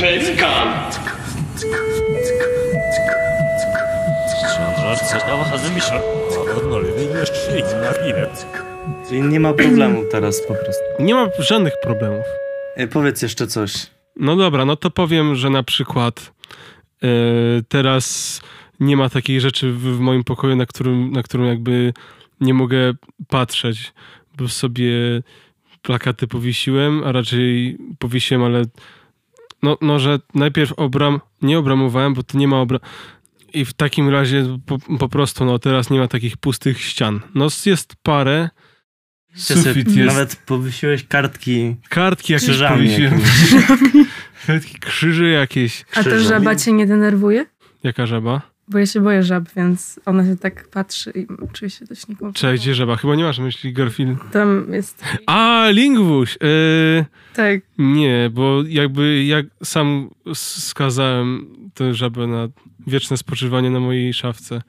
Pelikan! Czyli nie ma problemu teraz po prostu. Nie ma żadnych problemów. E, powiedz jeszcze coś. No dobra, no to powiem, że na przykład e, teraz nie ma takiej rzeczy w, w moim pokoju, na którym, na którą jakby nie mogę patrzeć, bo sobie plakaty powiesiłem, a raczej powiesiłem, ale no, no że najpierw obram, nie obramowałem, bo to nie ma obram... I w takim razie po, po prostu, no teraz nie ma takich pustych ścian. No jest parę, Ty sobie sufit jest, Nawet powiesiłeś kartki. kartki jakieś krzyżami powiesiłem. Kartki, krzyże jakieś. A ta żaba cię nie denerwuje? Jaka żaba? Bo ja się boję żab, więc ona się tak patrzy i czuję się dość niekomfortowo. Cześć, gdzie żaba? Chyba nie masz myśli Garfield. Tam jest... A, Lingwuś! Yy, Tak, nie, bo jakby jak sam skazałem tę żabę na wieczne spoczywanie na mojej szafce.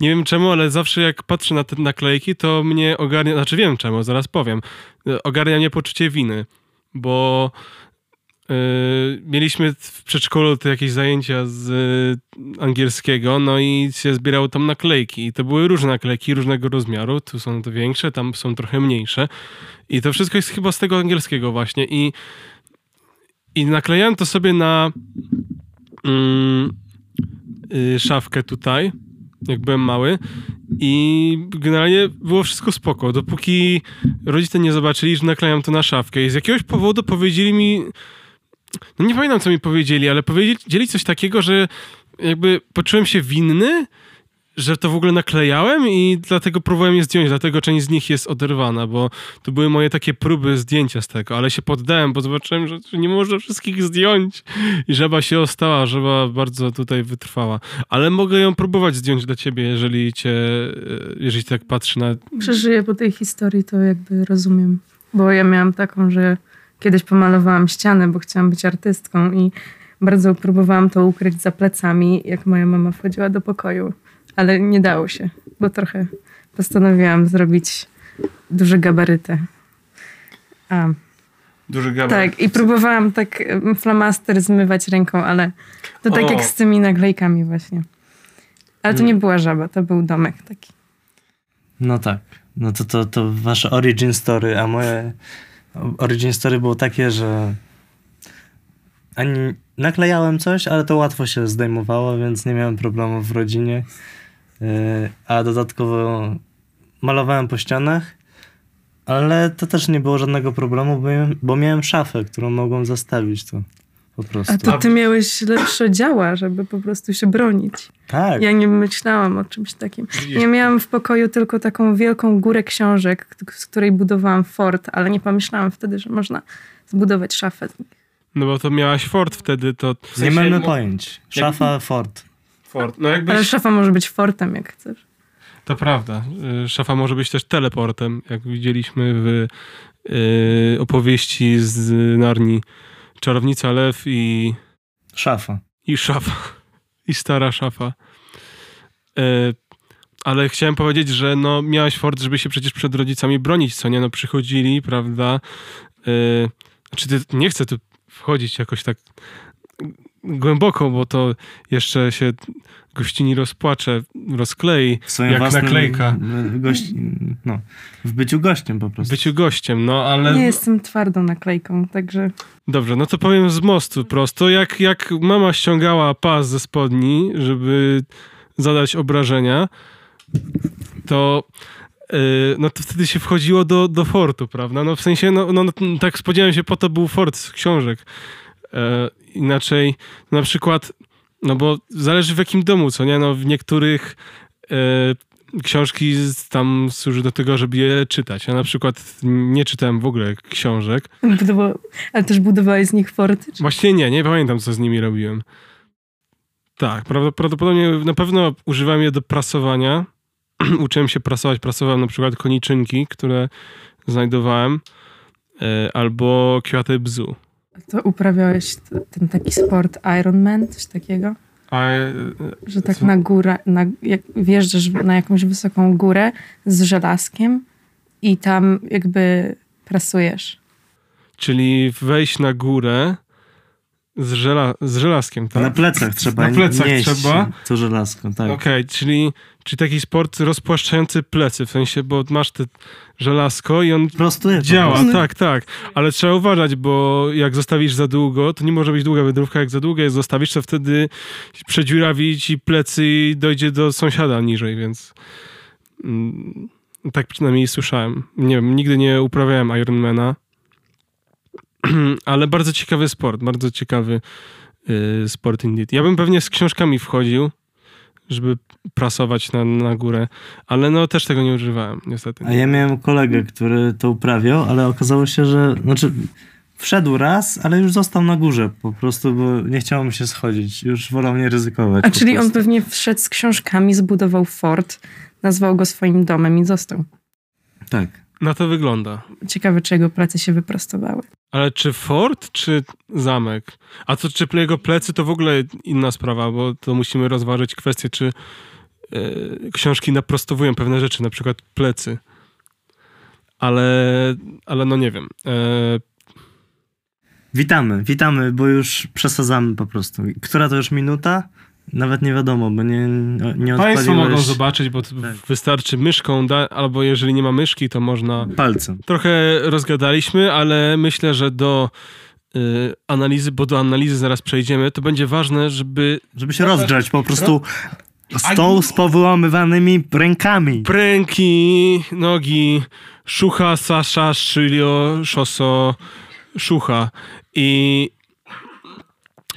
Nie wiem czemu, ale zawsze jak patrzę na te naklejki, to mnie ogarnia, znaczy wiem czemu, zaraz powiem, Yy, ogarnia mnie poczucie winy, bo mieliśmy w przedszkolu te jakieś zajęcia z yy, angielskiego, no i się zbierało tam naklejki. I to były różne naklejki, różnego rozmiaru, tu są to większe, tam są trochę mniejsze. I to wszystko jest chyba z tego angielskiego właśnie. I i naklejałem to sobie na mm, y, szafkę tutaj, jak byłem mały. I generalnie było wszystko spoko, dopóki rodzice nie zobaczyli, że naklejam to na szafkę. I z jakiegoś powodu powiedzieli mi, no nie pamiętam co mi powiedzieli, ale powiedzieli coś takiego, że jakby poczułem się winny, że to w ogóle naklejałem i dlatego próbowałem je zdjąć, dlatego część z nich jest oderwana, bo to były moje takie próby zdjęcia z tego, ale się poddałem, bo zobaczyłem, że nie można wszystkich zdjąć i żaba się ostała, żaba bardzo tutaj wytrwała. Ale mogę ją próbować zdjąć dla ciebie, jeżeli cię, e, jeżeli tak patrzy na... przeżyję po tej historii, to jakby rozumiem. Bo ja miałam taką, że kiedyś pomalowałam ścianę, bo chciałam być artystką i bardzo próbowałam to ukryć za plecami, jak moja mama wchodziła do pokoju. Ale nie dało się, bo trochę postanowiłam zrobić duże gabaryty. A, Duży gabaryt. tak, i próbowałam tak flamaster zmywać ręką, ale to tak O. jak z tymi naklejkami właśnie. Ale to Mm. nie była żaba, to był domek taki. No tak. No to, to, to wasze origin story, a moje origin story było takie, że ani naklejałem coś, ale to łatwo się zdejmowało, więc nie miałem problemów w rodzinie. Yy, A dodatkowo malowałem po ścianach, ale to też nie było żadnego problemu, bo miałem, bo miałem szafę, którą mogłem zastawić to po prostu. A to ty miałeś lepsze działa, żeby po prostu się bronić. Tak. Ja nie myślałam o czymś takim. Ja miałam w pokoju tylko taką wielką górę książek, z której budowałam fort, ale nie pomyślałam wtedy, że można zbudować szafę. No bo to miałaś fort wtedy, to... W nie mamy pojęć. Szafa, fort. Fort. No jakbyś... Ale szafa może być fortem, jak chcesz. To prawda. Y, Szafa może być też teleportem, jak widzieliśmy w y, opowieści z Narni. Czarownica Lew i, Szafa. i szafa. I stara szafa. Y, ale chciałem powiedzieć, że no, miałaś fort, żeby się przecież przed rodzicami bronić, co nie? No przychodzili, prawda? Y, znaczy, ty, nie chcę tu wchodzić jakoś tak głęboko, bo to jeszcze się gościni rozpłacze, rozklei. Jak własnym naklejka. y, Gości, no, w byciu gościem po prostu. byciu gościem, no ale... Nie jestem twardą naklejką, także Dobrze, no to powiem z mostu prosto. Jak, jak mama ściągała pas ze spodni, żeby zadać obrażenia, to yy, no to wtedy się wchodziło do, do fortu, prawda? No w sensie, no, no, no tak spodziewałem się, po to był fort z książek. Inaczej, na przykład, no bo zależy w jakim domu, co nie? No w niektórych e, książki tam służy do tego, żeby je czytać. Ja na przykład nie czytałem w ogóle książek. budowa... ale też budowałeś z nich forty? Czy... Właśnie nie, nie pamiętam, co z nimi robiłem. Tak, prawdopodobnie na pewno używałem je do prasowania. Uczyłem się prasować, prasowałem na przykład koniczynki, które znajdowałem, e, albo kwiaty bzu. To uprawiałeś ten taki sport Ironman, coś takiego? E, Że tak na górę, na, jak wjeżdżasz na jakąś wysoką górę z żelazkiem i tam jakby prasujesz. czyli wejść na górę Z, żela, z żelazkiem, tak? Na plecach trzeba Na plecach nieść trzeba? to żelazko, tak. Okej, czyli, czyli taki sport rozpłaszczający plecy, w sensie, bo masz te żelazko i on Prostuje działa, prostu. tak, tak. Ale trzeba uważać, bo jak zostawisz za długo, to nie może być długa wędrówka, jak za długo je zostawisz, to wtedy przedziurawi ci plecy i dojdzie do sąsiada niżej, więc mm, tak przynajmniej słyszałem. Nie wiem, nigdy nie uprawiałem Ironmana, ale bardzo ciekawy sport, bardzo ciekawy y, sport indeed. Ja bym pewnie z książkami wchodził, żeby prasować na, na górę, ale no też tego nie używałem, niestety. A ja miałem kolegę, który to uprawiał, ale okazało się, że znaczy wszedł raz, ale już został na górze po prostu, bo nie chciało mu się schodzić. Już wolał nie ryzykować. A czyli on prostu. pewnie wszedł z książkami, zbudował fort, nazwał go swoim domem i został. Tak. Na to wygląda. Ciekawe, czy jego plecy się wyprostowały. Ale czy fort, czy zamek? A to czy jego plecy, to w ogóle inna sprawa, bo to musimy rozważyć kwestię, czy e, książki naprostowują pewne rzeczy, na przykład plecy. Ale, ale no nie wiem. E, Witamy, witamy, bo już przesadzamy po prostu. Która to już minuta? Nawet nie wiadomo, bo nie, nie Państwo mogą zobaczyć, bo Tak. wystarczy myszką, da, albo jeżeli nie ma myszki, to można... palcem. Trochę rozgadaliśmy, ale myślę, że do y, analizy, bo do analizy zaraz przejdziemy, to będzie ważne, żeby Żeby się rozgrzać po prostu stoł z powyłamywanymi rękami. pręki, nogi, szucha, sasza, szylio, szoso, szucha. I,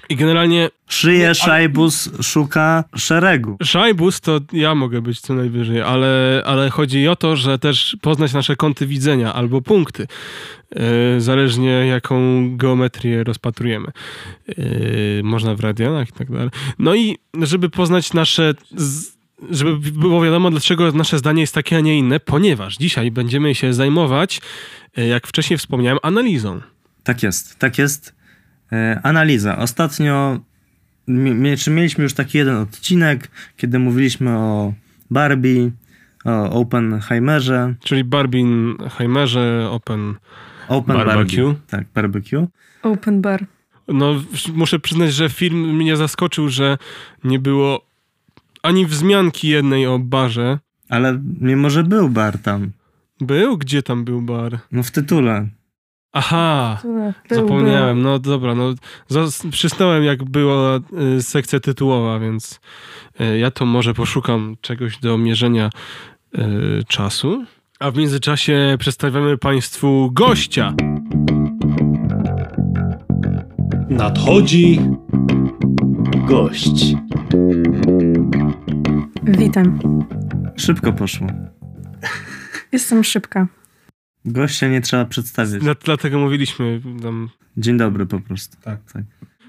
i generalnie Szyje, szajbus, szuka szeregu. szajbus to ja mogę być co najwyżej, ale, ale chodzi o to, że też poznać nasze kąty widzenia albo punkty, yy, zależnie jaką geometrię rozpatrujemy. Yy, można w radianach i tak dalej. No i żeby poznać nasze... Z, żeby było wiadomo, dlaczego nasze zdanie jest takie, a nie inne, ponieważ dzisiaj będziemy się zajmować, yy, jak wcześniej wspomniałem, analizą. Tak jest, tak jest. E, analiza. Ostatnio, mieliśmy już taki jeden odcinek, kiedy mówiliśmy o Barbie, o Oppenheimerze, Czyli Barbenheimerze, Open Open Barbecue. Barbie. Tak, barbecue. Open bar. No, muszę przyznać, że film mnie zaskoczył, że nie było ani wzmianki jednej o barze. Ale mimo, że był bar tam, Był? Gdzie tam był bar? no w tytule. Aha, Był, zapomniałem. No dobra, no przysnąłem jak była y, sekcja tytułowa, więc y, ja to może poszukam czegoś do mierzenia y, czasu. A w międzyczasie przedstawiamy Państwu gościa. Nadchodzi gość. Witam. Szybko poszło. Jestem szybka. Gościa nie trzeba przedstawiać. Dla- Dlatego mówiliśmy tam Dzień dobry po prostu. Tak. tak.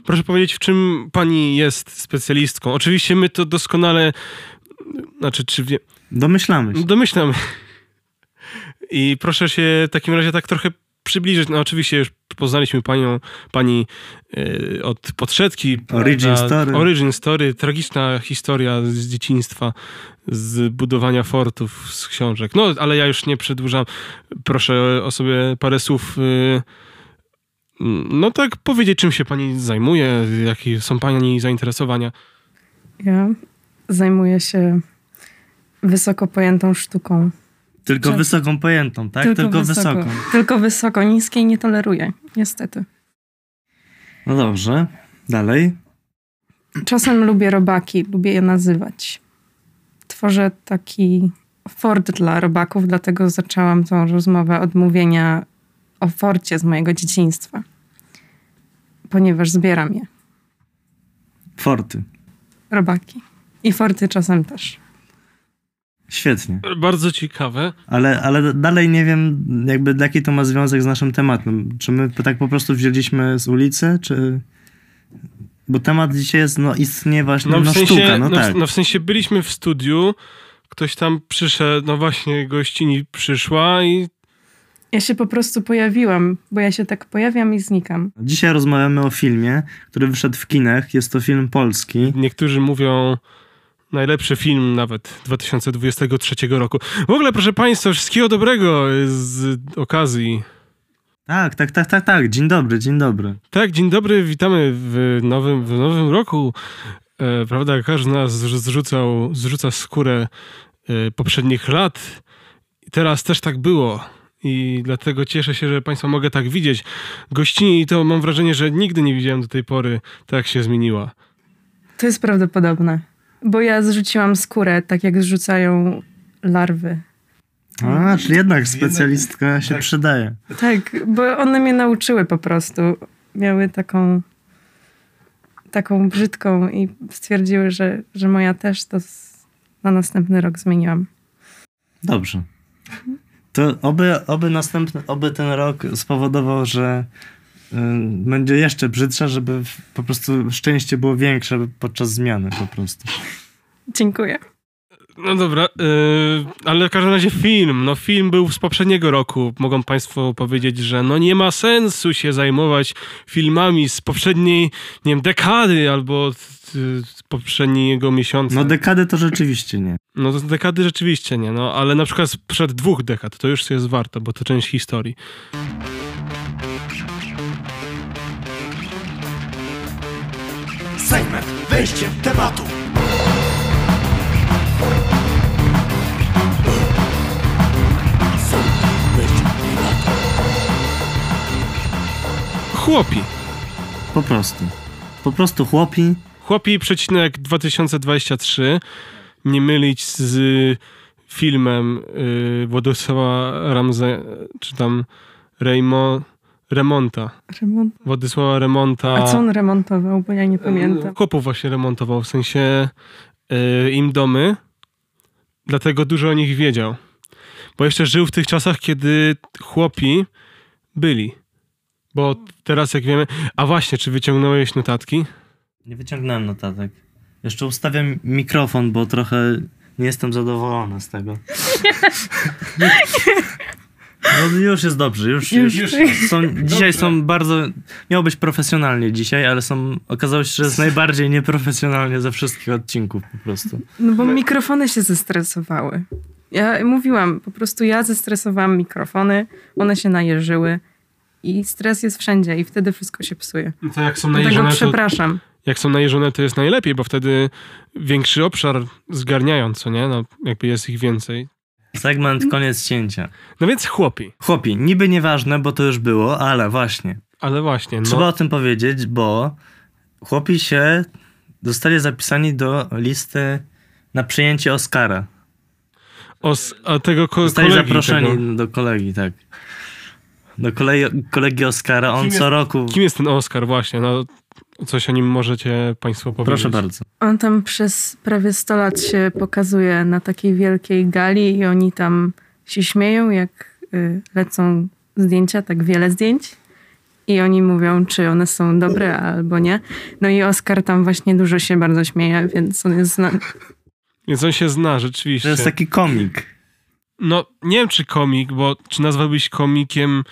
Proszę powiedzieć, w czym pani jest specjalistką? Oczywiście my to doskonale, znaczy, czy wie, Domyślamy się. domyślam. I proszę się w takim razie tak trochę przybliżyć. No oczywiście już poznaliśmy panią, pani e, od podszedki. Origin prawda? story. Origin story, tragiczna historia z dzieciństwa, z budowania fortów, z książek. No, ale ja już nie przedłużam. Proszę o sobie parę słów y, no tak powiedzieć, czym się pani zajmuje, jakie są pani zainteresowania. Ja zajmuję się wysoko pojętą sztuką. Tylko Czy- wysoką pojętą, tak? Tylko, wysoką. Tylko wysoko, niskiej nie toleruję, niestety. No dobrze. Dalej. Czasem lubię robaki, lubię je nazywać. Tworzę taki fort dla robaków, dlatego zaczęłam tą rozmowę od mówienia o forcie z mojego dzieciństwa. Ponieważ zbieram je. Forty. Robaki. I forty czasem też. Świetnie. Bardzo ciekawe. Ale, ale dalej nie wiem, jakby jaki to ma związek z naszym tematem. Czy my tak po prostu wzięliśmy z ulicy, czy... Bo temat dzisiaj jest, no istnieje właśnie, no, No w sensie, sztuka, no, no, tak. w, no w sensie byliśmy w studiu, ktoś tam przyszedł, no właśnie gościni przyszła i Ja się po prostu pojawiłam, bo ja się tak pojawiam i znikam. Dzisiaj rozmawiamy o filmie, który wyszedł w kinach. Jest to film polski. niektórzy mówią najlepszy film nawet 2023 roku. W ogóle proszę państwa, wszystkiego dobrego z okazji Tak, tak, tak, tak, tak. Dzień dobry, dzień dobry. Tak, dzień dobry, witamy w nowym, w nowym roku. E, prawda, każdy z nas zrzucał, zrzuca skórę e, poprzednich lat. I teraz też tak było. I dlatego cieszę się, że Państwa mogę tak widzieć. Gościni i to mam wrażenie, że nigdy nie widziałem do tej pory, tak jak się zmieniła. To jest prawdopodobne. Bo ja zrzuciłam skórę, tak jak zrzucają larwy. A, czyli jednak specjalistka się przydaje. Tak, bo one mnie nauczyły po prostu. Miały taką taką brzydką i stwierdziły, że, że moja też to z- na następny rok zmieniłam. Dobrze. To oby, oby następny, oby ten rok spowodował, że będzie jeszcze brzydsza, żeby po prostu szczęście było większe podczas zmiany po prostu. Dziękuję. No dobra, yy, ale w każdym razie film. No film był z poprzedniego roku. Mogą Państwo powiedzieć, że no nie ma sensu się zajmować filmami z poprzedniej, nie wiem, dekady albo yy, z poprzedniego miesiąca. No dekady to rzeczywiście nie. No to z dekady rzeczywiście nie, no ale na przykład sprzed dwóch dekad to już jest warto, bo to część historii. Segment wejściem tematu. Chłopi. Po prostu. Po prostu chłopi. Chłopi przecinek 2023. Nie mylić z filmem yy, Władysława Ramze, czy tam Rejmo, Remonta. Remont... Władysława Remonta. A co on remontował, bo ja nie pamiętam. Chłopów właśnie remontował, w sensie yy, im domy, dlatego dużo o nich wiedział. Bo jeszcze żył w tych czasach, kiedy chłopi byli. Bo teraz jak wiemy... A właśnie, czy wyciągnąłeś notatki? Nie wyciągnąłem notatek. Jeszcze ustawiam mikrofon, bo trochę nie jestem zadowolony z tego. No już jest dobrze, już, już, Już. są, dzisiaj są bardzo, miało być profesjonalnie dzisiaj, ale są, okazało się, że jest najbardziej nieprofesjonalnie ze wszystkich odcinków po prostu. No bo mikrofony się zestresowały. Ja mówiłam, po prostu ja zestresowałam mikrofony, one się najeżyły i stres jest wszędzie i wtedy wszystko się psuje. To jak są Dlatego najeżone, to, przepraszam. jak są najeżone, to jest najlepiej, bo wtedy większy obszar zgarniają, co nie? No, jakby jest ich więcej. Segment koniec cięcia. No więc chłopi. Chłopi, niby nieważne, bo to już było, ale właśnie. Ale właśnie, no. Trzeba o tym powiedzieć, bo chłopi się zostali zapisani do listy na przyjęcie Oscara. Os, a tego ko- Zostali kolegi zaproszeni Tego. do kolegi, tak. Do kolegi, kolegi Oscara. On jest- co roku. Kim jest ten Oscar właśnie? No, coś o nim możecie państwo powiedzieć. Proszę bardzo. On tam przez prawie 100 lat się pokazuje na takiej wielkiej gali i oni tam się śmieją, jak y, lecą zdjęcia, tak wiele zdjęć. I oni mówią, czy one są dobre albo nie. No i Oskar tam właśnie dużo się bardzo śmieje, więc on jest znany. Więc on się zna, rzeczywiście. To jest taki komik. No, nie wiem czy komik, bo czy nazwałbyś komikiem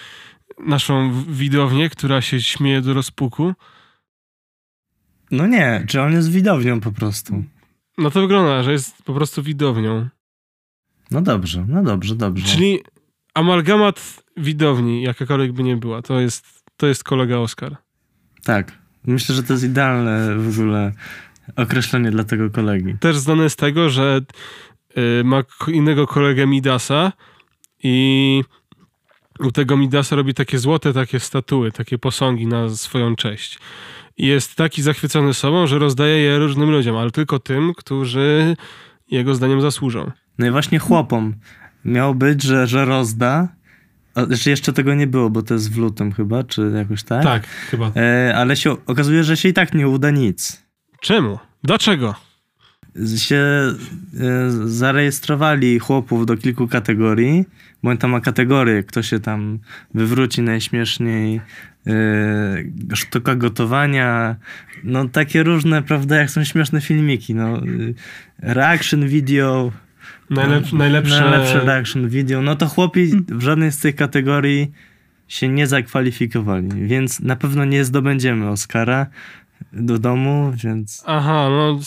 naszą widownię, która się śmieje do rozpuku? No nie, czy on jest widownią po prostu. No to wygląda, że jest po prostu widownią. No dobrze, no dobrze, dobrze. Czyli amalgamat widowni, jakakolwiek by nie była, to jest, to jest kolega Oskar. Tak. Myślę, że to jest idealne w ogóle określenie dla tego kolegi. Też znany z tego, że y, ma innego kolegę Midasa i u tego Midasa robi takie złote takie statuły, takie posągi na swoją cześć. Jest taki zachwycony sobą, że rozdaje je różnym ludziom, ale tylko tym, którzy jego zdaniem zasłużą. No i właśnie chłopom miało być, że, że rozda. Znaczy jeszcze tego nie było, bo to jest w lutym chyba, czy jakoś tak? Tak, chyba. E, ale się okazuje, że się i tak nie uda nic. Czemu? Dlaczego? Się e, zarejestrowali chłopów do kilku kategorii, bo tam ma kategorie, kto się tam wywróci najśmieszniej, e, sztuka gotowania, no takie różne, prawda, jak są śmieszne filmiki, no, e, reaction video, Najlep, najlepsze... najlepsze reaction video, no to chłopi w żadnej z tych kategorii się nie zakwalifikowali, więc na pewno nie zdobędziemy Oscara do domu, więc... Aha, no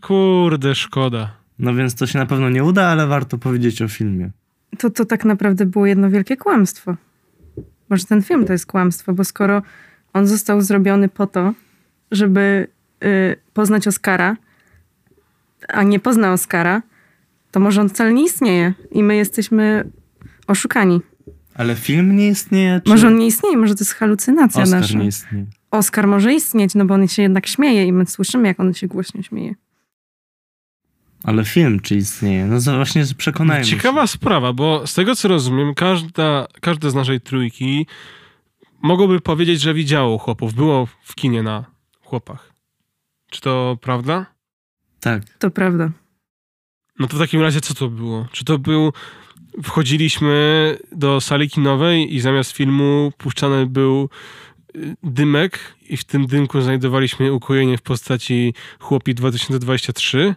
kurde, szkoda. No więc to się na pewno nie uda, ale warto powiedzieć o filmie. To, to tak naprawdę było jedno wielkie kłamstwo. Może ten film to jest kłamstwo, bo skoro on został zrobiony po to, żeby y, poznać Oscara, a nie pozna Oscara, to może on wcale nie istnieje i my jesteśmy oszukani. Ale film nie istnieje? Czy Może on nie istnieje, może to jest halucynacja Oscar nasza. nie istnieje? Oscar może istnieć, no bo on się jednak śmieje i my słyszymy, jak on się głośno śmieje. Ale film czy istnieje? No to właśnie przekonajmy się. Ciekawa sprawa, bo z tego co rozumiem, każda, każde z naszej trójki mogłoby powiedzieć, że widziało chłopów. Było w kinie na chłopach. Czy to prawda? Tak. To prawda. No to w takim razie co to było? Czy to był... Wchodziliśmy do sali kinowej i zamiast filmu puszczany był dymek i w tym dymku znajdowaliśmy ukojenie w postaci Chłopi 2023?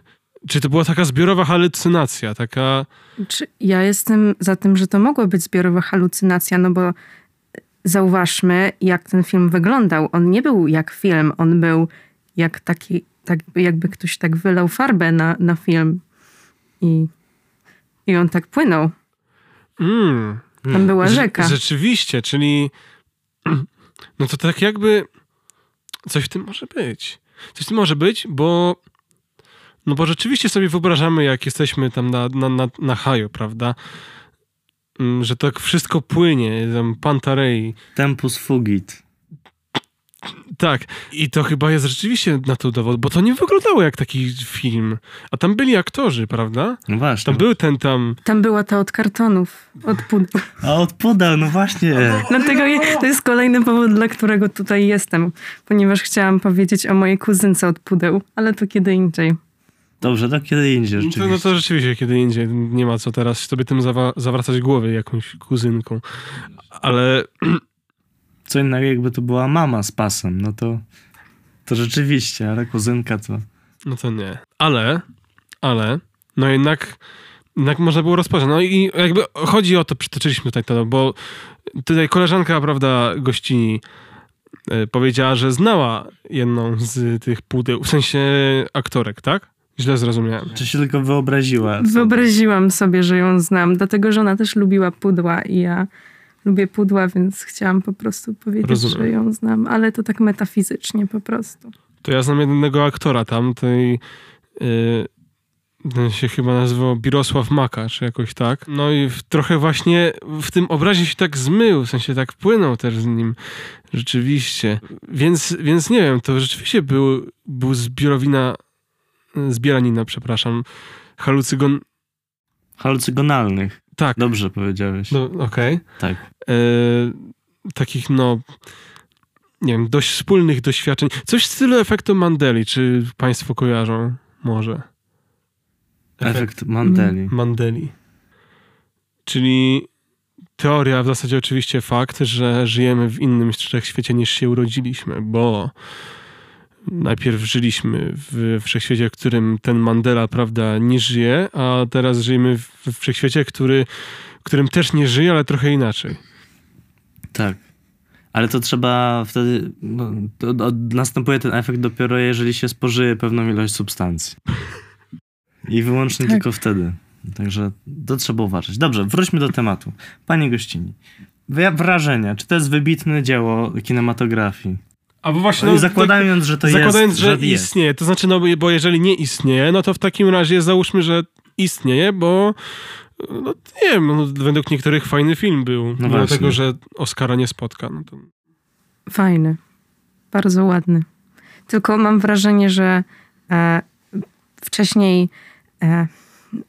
Czy to była taka zbiorowa halucynacja? Taka... Czy ja jestem za tym, że to mogła być zbiorowa halucynacja, no bo zauważmy, jak ten film wyglądał. On nie był jak film, on był jak taki, tak, jakby ktoś tak wylał farbę na, na film i, i on tak płynął. Mm. Tam była Rze- rzeka. Rzeczywiście, czyli no to tak jakby coś w tym może być. Coś w tym może być, bo no bo rzeczywiście sobie wyobrażamy, jak jesteśmy tam na, na, na, na haju, prawda? Mm, Że tak wszystko płynie, tam Pantarei. Tempus fugit. Tak, i to chyba jest rzeczywiście na to dowód, bo to nie wyglądało jak taki film. A tam byli aktorzy, prawda? No właśnie. Tam był ten tam... Tam była ta od kartonów, od pudeł. A od pudeł, no właśnie. Dlatego je, to jest kolejny powód, dla którego tutaj jestem, ponieważ chciałam powiedzieć o mojej kuzynce od pudeł, ale to kiedy indziej. Dobrze, to kiedy indziej No to, rzeczywiście. no to rzeczywiście kiedy indziej. Nie ma co teraz sobie tym zawa- zawracać głowy jakąś kuzynką. Ale Co innego jakby to była mama z pasem, no to to rzeczywiście, ale kuzynka to... No to nie. Ale, ale, no jednak, jednak można było rozpoznać. No i jakby chodzi o to, przytoczyliśmy tutaj to, bo tutaj koleżanka, prawda, gościni e, powiedziała, że znała jedną z tych pudeł, w sensie aktorek, tak? Źle zrozumiałem. Czy się tylko wyobraziła? Wyobraziłam sobie, że ją znam, dlatego że ona też lubiła pudła i ja lubię pudła, więc chciałam po prostu powiedzieć, Rozumiem. że ją znam, ale to tak metafizycznie po prostu. To ja znam jednego aktora tam, tej... Yy, ten się chyba nazywał Birosław Maka, czy jakoś tak. No i w, trochę właśnie w tym obrazie się tak zmył, w sensie tak płynął też z nim. Rzeczywiście. Więc, więc nie wiem, to rzeczywiście był, był zbiorowina, zbieranina, przepraszam, halucygon... Halucygonalnych. Tak, Dobrze powiedziałeś. no, okej. Tak. E, takich, no, nie wiem, dość wspólnych doświadczeń. Coś w stylu efektu Mandeli, czy państwo kojarzą może? Efekt Mandeli. Mandeli. Czyli teoria, w zasadzie oczywiście fakt, że żyjemy w innym wszechświecie niż się urodziliśmy, bo najpierw żyliśmy w wszechświecie, w którym ten Mandela, prawda, nie żyje, a teraz żyjemy w w wszechświecie, który, w którym też nie żyje, ale trochę inaczej. Tak. Ale to trzeba wtedy. No, to, to następuje ten efekt dopiero, jeżeli się spożyje pewną ilość substancji. I wyłącznie Tak. tylko wtedy. Także to trzeba uważać. Dobrze, wróćmy do tematu. Panie gościni, wrażenia. Czy to jest wybitne dzieło kinematografii? A bo właśnie, No, zakładając, że to zakładając, jest. że że jest. istnieje, to znaczy, no bo- jeżeli nie istnieje, no to w takim razie załóżmy, że istnieje, bo no nie wiem, no, według niektórych fajny film był. No właśnie. tego, że Oscara nie spotka. No to... Fajny. Bardzo ładny. Tylko mam wrażenie, że e, wcześniej e,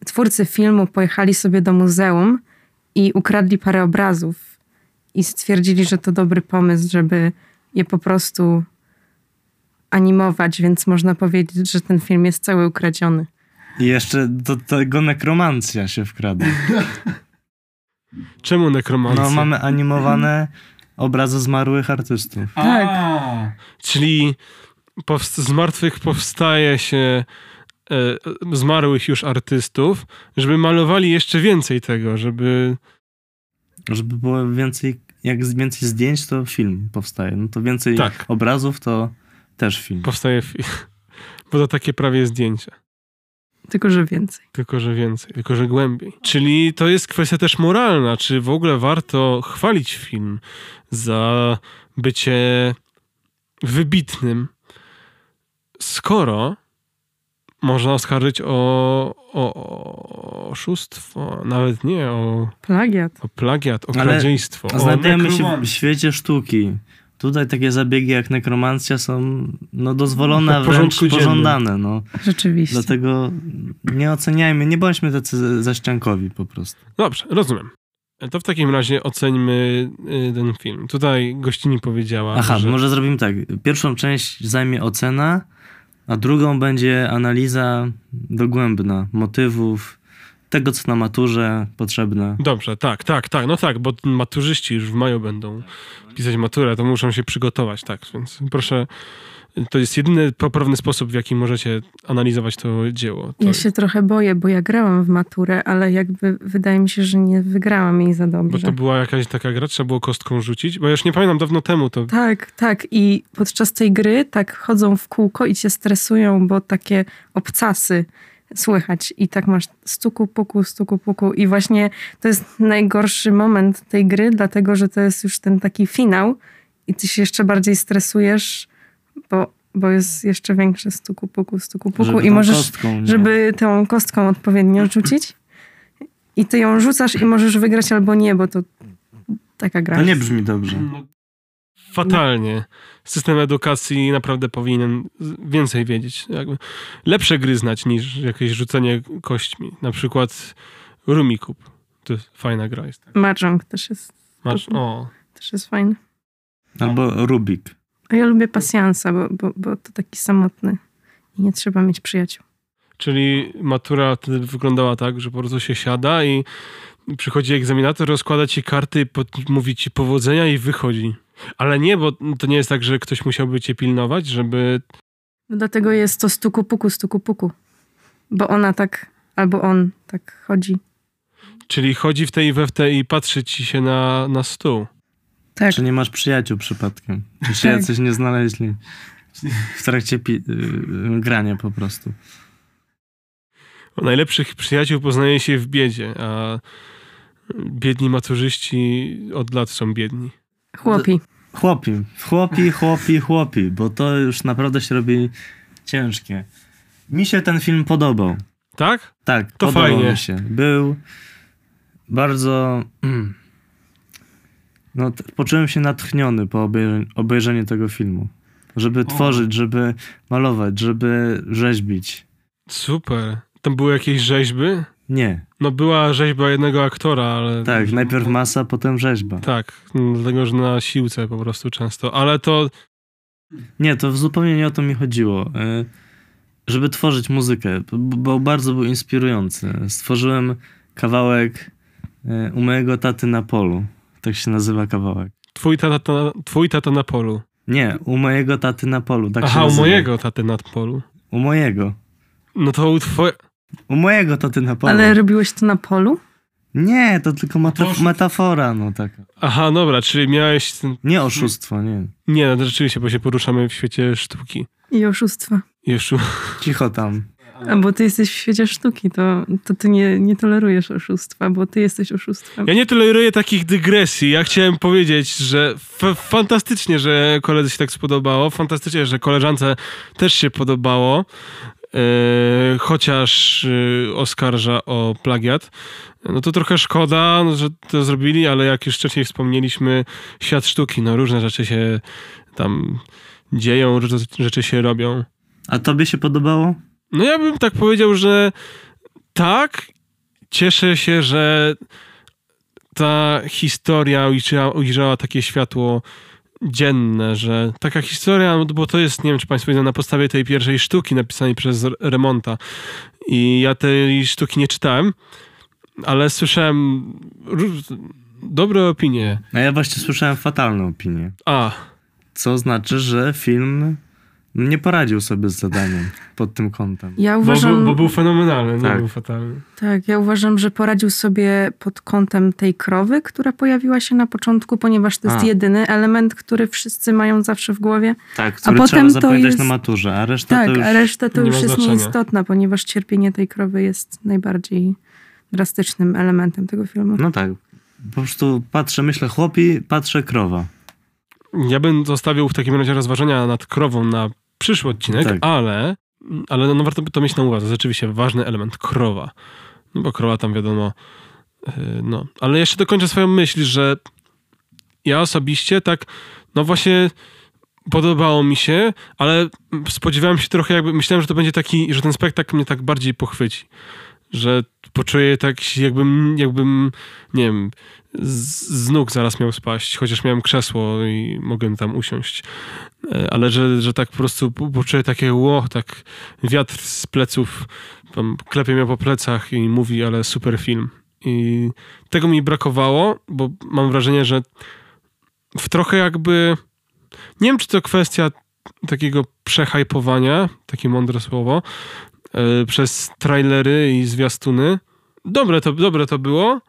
twórcy filmu pojechali sobie do muzeum i ukradli parę obrazów i stwierdzili, że to dobry pomysł, żeby je po prostu animować, więc można powiedzieć, że ten film jest cały ukradziony. I jeszcze do tego nekromancja się wkradła. Czemu nekromancja? No, mamy animowane obrazy zmarłych artystów. Tak. A, Czyli powst- z martwych powstaje się e, zmarłych już artystów, żeby malowali jeszcze więcej tego, żeby... Żeby było więcej, jak więcej zdjęć, to film powstaje. No to więcej Tak. obrazów, to też film. powstaje film. Bo to takie prawie zdjęcia. Tylko, że więcej. Tylko, że więcej, tylko, że głębiej. Czyli to jest kwestia też moralna. Czy w ogóle warto chwalić film za bycie wybitnym, skoro można oskarżyć o, o, o oszustwo, nawet nie o, Plagiat. o plagiat, o Ale kradziejstwo. o Znajdujemy się w świecie sztuki. Tutaj takie zabiegi jak nekromancja są no, dozwolone, a W wręcz pożądane. No. Rzeczywiście. Dlatego nie oceniajmy, nie bądźmy tacy zaściankowi po prostu. Dobrze, rozumiem. To w takim razie oceńmy y, ten film. Tutaj gościni powiedziała, Aha, że... może zrobimy tak. Pierwszą część zajmie ocena, a drugą będzie analiza dogłębna motywów, tego co na maturze potrzebne. Dobrze, tak, tak, tak, no tak, bo maturzyści już w maju będą pisać maturę, to muszą się przygotować, tak, więc proszę, to jest jedyny poprawny sposób, w jaki możecie analizować to dzieło. To, Ja się trochę boję, bo ja grałam w maturę, ale jakby wydaje mi się, że nie wygrałam jej za Bo dobrze. to była jakaś taka gra, trzeba było kostką rzucić, bo ja już nie pamiętam, dawno temu to... Tak, tak. I podczas tej gry tak chodzą w kółko i cię stresują, bo takie obcasy słychać. I tak masz stuku, puku, stuku, puku. I właśnie to jest najgorszy moment tej gry, dlatego że to jest już ten taki finał i ty się jeszcze bardziej stresujesz, bo, bo jest jeszcze większe stuku, puku, stuku, puku. Żeby I możesz, kostką, żeby tą kostką odpowiednio rzucić. I ty ją rzucasz i możesz wygrać albo nie, bo to taka gra. To nie brzmi dobrze. Fatalnie. System edukacji naprawdę powinien więcej wiedzieć. Jakby lepsze gry znać niż jakieś rzucenie kośćmi. Na przykład Rumikub. To jest fajna gra jest. Mahjong też jest, Masz, o, też jest fajny. Albo Rubik. A ja lubię pasjansa, bo, bo, bo to taki samotny i nie trzeba mieć przyjaciół. Czyli matura wtedy wyglądała tak, że po prostu się siada i przychodzi egzaminator, rozkłada ci karty, pod, mówi ci powodzenia i wychodzi. Ale nie, bo to nie jest tak, że ktoś musiałby cię pilnować, żeby... No Dlatego jest to stuku puku, stuku puku. Bo ona tak, albo on tak chodzi. Czyli chodzi w tej i we w tej i patrzy ci się na, na stół. Tak. Czy nie masz przyjaciół przypadkiem? Czy się Tak. jacyś nie znaleźli w trakcie pi- y, grania po prostu? O najlepszych przyjaciół poznaje się w biedzie, a biedni maturzyści od lat są biedni. Chłopi. Chłopi, chłopi, chłopi, chłopi, bo to już naprawdę się robi ciężkie. Mi się ten film podobał. Tak? Tak, To podobał fajnie. mi się. Był bardzo... mm, No, poczułem się natchniony po obejrzeniu, obejrzeniu tego filmu. Żeby tworzyć, żeby malować, żeby rzeźbić. Super. Tam były jakieś rzeźby? Nie, No była rzeźba jednego aktora, ale... tak, najpierw masa, potem rzeźba. Tak, no, dlatego, że na siłce po prostu często. Ale to Nie, to zupełnie nie o to mi chodziło. Y, Żeby tworzyć muzykę, bo bardzo był inspirujący. Stworzyłem kawałek y, u mojego taty na polu. Tak się nazywa kawałek. twój tata, twój tata na polu. Nie, u mojego taty na polu. Tak Aha, u mojego taty na polu. U mojego. No to u twoje... U mojego taty na polu. Ale robiłeś to na polu? Nie, to tylko meta- metafora, no taka. Aha, dobra, czyli miałeś... Ten... Nie oszustwo, nie. Nie, no rzeczywiście, bo się poruszamy w świecie sztuki. I oszustwa. Jeszcze... Cicho tam. A bo ty jesteś w świecie sztuki, to, to ty nie, nie tolerujesz oszustwa, bo ty jesteś oszustwem. Ja nie toleruję takich dygresji. Ja chciałem powiedzieć, że f- fantastycznie, że koledze się tak spodobało. Fantastycznie, że koleżance też się podobało. E, chociaż e, oskarża o plagiat. No to trochę szkoda, no, że to zrobili, ale jak już wcześniej wspomnieliśmy, świat sztuki, no różne rzeczy się tam dzieją, różne rzeczy się robią. A tobie się podobało? No ja bym tak powiedział, że tak. Cieszę się, że ta historia ujrzała, ujrzała takie światło dzienne, że taka historia, no bo to jest, nie wiem, czy Państwo wiedzą, na podstawie tej pierwszej sztuki napisanej przez Remonta. I ja tej sztuki nie czytałem, ale słyszałem dobre opinie. A ja właśnie słyszałem fatalną opinię. A, Co znaczy, że film Nie poradził sobie z zadaniem pod tym kątem. Ja Bo, uważam, był- bo był fenomenalny, nie Tak. był fatalny. tak, ja uważam, że poradził sobie pod kątem tej krowy, która pojawiła się na początku, ponieważ to jest A. jedyny element, który wszyscy mają zawsze w głowie. Tak, który potem trzeba to jest- na maturze, a reszta Tak, to już... a reszta to nie już jest nieistotna, ponieważ cierpienie tej krowy jest najbardziej drastycznym elementem tego filmu. No tak. Po prostu patrzę, myślę chłopi, patrzę krowa. Ja bym zostawił w takim razie rozważenia nad krową na przyszły odcinek, Tak. ale, ale no warto by to mieć na uwadze. Rzeczywiście ważny element krowa. No bo krowa tam wiadomo. yy, No, ale jeszcze dokończę swoją myśl, że ja osobiście tak, no właśnie podobało mi się, ale spodziewałem się trochę jakby, myślałem, że to będzie taki, że ten spektakl mnie tak bardziej pochwyci. Że poczuję tak jakbym, jakbym, nie wiem, z, z nóg zaraz miał spaść, chociaż miałem krzesło i mogłem tam usiąść. E, Ale że, że tak po prostu po- poczuję takie ło, tak wiatr z pleców, tam klepie mnie po plecach i mówi, ale super film. I tego mi brakowało, bo mam wrażenie, że w trochę jakby, nie wiem czy to kwestia takiego przehajpowania, takie mądre słowo, przez trailery i zwiastuny. Dobre to, dobre to było.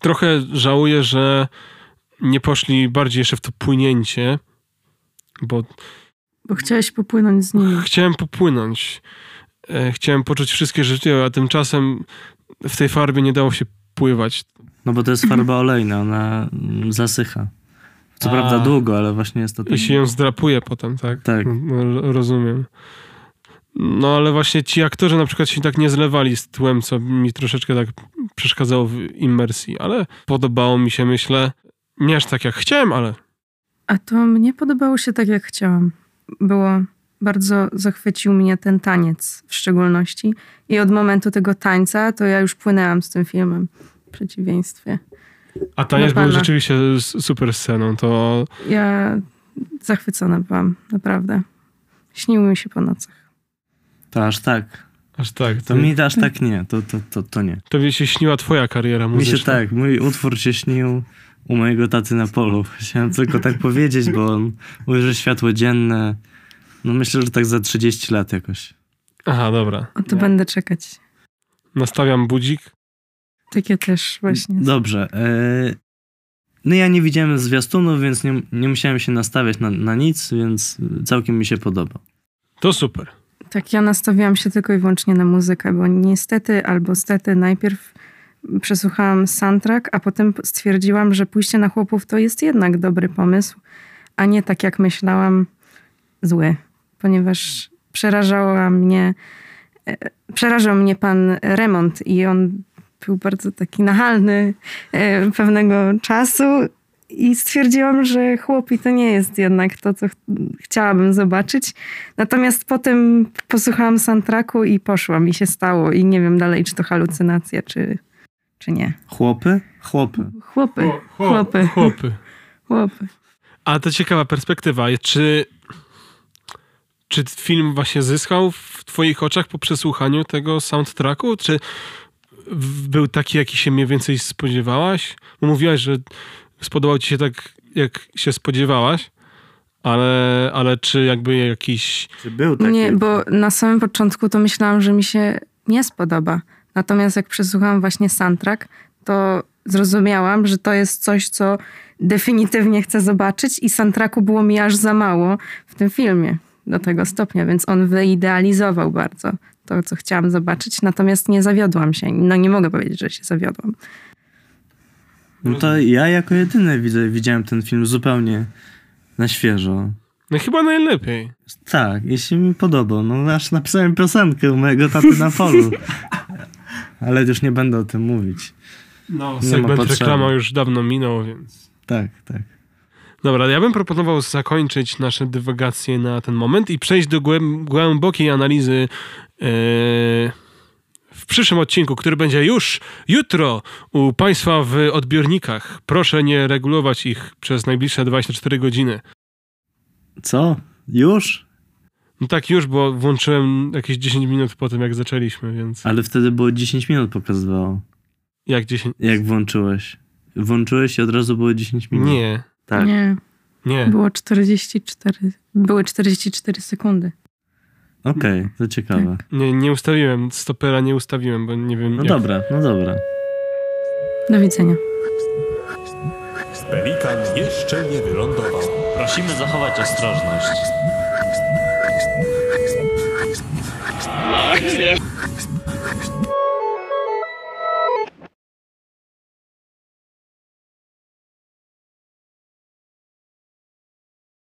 Trochę żałuję, że nie poszli bardziej jeszcze w to płynięcie, bo Bo chciałeś popłynąć z nimi. chciałem popłynąć. E, Chciałem poczuć wszystkie życie, a tymczasem w tej farbie nie dało się pływać. No bo to jest farba olejna, ona zasycha. Co A. prawda długo, ale właśnie jest to... I się ją zdrapuje potem, tak? Tak. No, ro- rozumiem. No ale właśnie ci aktorzy na przykład się tak nie zlewali z tłem, co mi troszeczkę tak przeszkadzało w immersji, ale podobało mi się, myślę, nie aż tak jak chciałem, ale A to mnie podobało się tak, jak chciałam. Było bardzo zachwycił mnie ten taniec w szczególności. I od momentu tego tańca to ja już płynęłam z tym filmem. W przeciwieństwie. a taniec był rzeczywiście super sceną, to Ja zachwycona byłam, naprawdę. Śniły mi się po nocach. To aż tak. aż tak. To mi aż tak nie, to, to, to, to nie. To mi się śniła twoja kariera Mi muzyczna. się tak, mój utwór się śnił u mojego taty na polu. Chciałem tylko tak powiedzieć, bo on ujrzy światło dzienne. No myślę, że tak za 30 lat jakoś. Aha, dobra. O to będę czekać. Nastawiam budzik. Takie też właśnie. Dobrze. E... No ja nie widziałem zwiastunów, więc nie, nie musiałem się nastawiać na, na nic, więc całkiem mi się podoba. To super. Tak, ja nastawiłam się tylko i wyłącznie na muzykę, bo niestety albo stety najpierw przesłuchałam soundtrack, a potem stwierdziłam, że pójście na chłopów to jest jednak dobry pomysł, a nie tak jak myślałam, zły, ponieważ przerażała mnie, e, przerażał mnie pan remont i on był bardzo taki nachalny e, pewnego czasu i stwierdziłam, że chłopi to nie jest jednak to, co ch- chciałabym zobaczyć. Natomiast potem posłuchałam soundtracku i poszło, mi się stało i nie wiem dalej, czy to halucynacja, czy, czy nie. Chłopy? Chłopy. Chłopy, Chło- chłopy, Chłopy. chłopy. A to ciekawa perspektywa. Czy, czy film właśnie zyskał w twoich oczach po przesłuchaniu tego soundtracku? Czy był taki, jaki się mniej więcej spodziewałaś? Bo mówiłaś, że spodobał ci się tak, jak się spodziewałaś, ale, ale czy jakby jakiś... Czy był taki? Nie, bo na samym początku to myślałam, że mi się nie spodoba. Natomiast jak przesłuchałam właśnie soundtrack, to zrozumiałam, że to jest coś, co definitywnie chcę zobaczyć i soundtracku było mi aż za mało w tym filmie do tego stopnia, więc on wyidealizował bardzo to, co chciałam zobaczyć, natomiast nie zawiodłam się. No nie mogę powiedzieć, że się zawiodłam. No to ja jako jedyny widzę, widziałem ten film zupełnie na świeżo. No chyba najlepiej. Tak, jeśli mi podobał. No aż napisałem piosenkę u mojego taty na polu. Ale już nie będę o tym mówić. No, ma segment reklama już dawno minął, więc... Tak, tak. Dobra, ja bym proponował zakończyć nasze dywagacje na ten moment i przejść do głęb- głębokiej analizy yy, w przyszłym odcinku, który będzie już jutro u Państwa w odbiornikach. Proszę nie regulować ich przez najbliższe 24 godziny. Co? Już? No tak już, bo włączyłem jakieś 10 minut po tym, jak zaczęliśmy, więc Ale wtedy było 10 minut pokazywało. jak 10... Jak włączyłeś? Włączyłeś i od razu było 10 minut. Nie. Tak. Nie. Nie. Było 44, były 44 sekundy. Okej, to ciekawe. Nie, nie ustawiłem. Stopera nie ustawiłem, bo nie wiem. No jak... dobra, no dobra. Do widzenia. Pelikan jeszcze nie wylądował. Prosimy zachować ostrożność.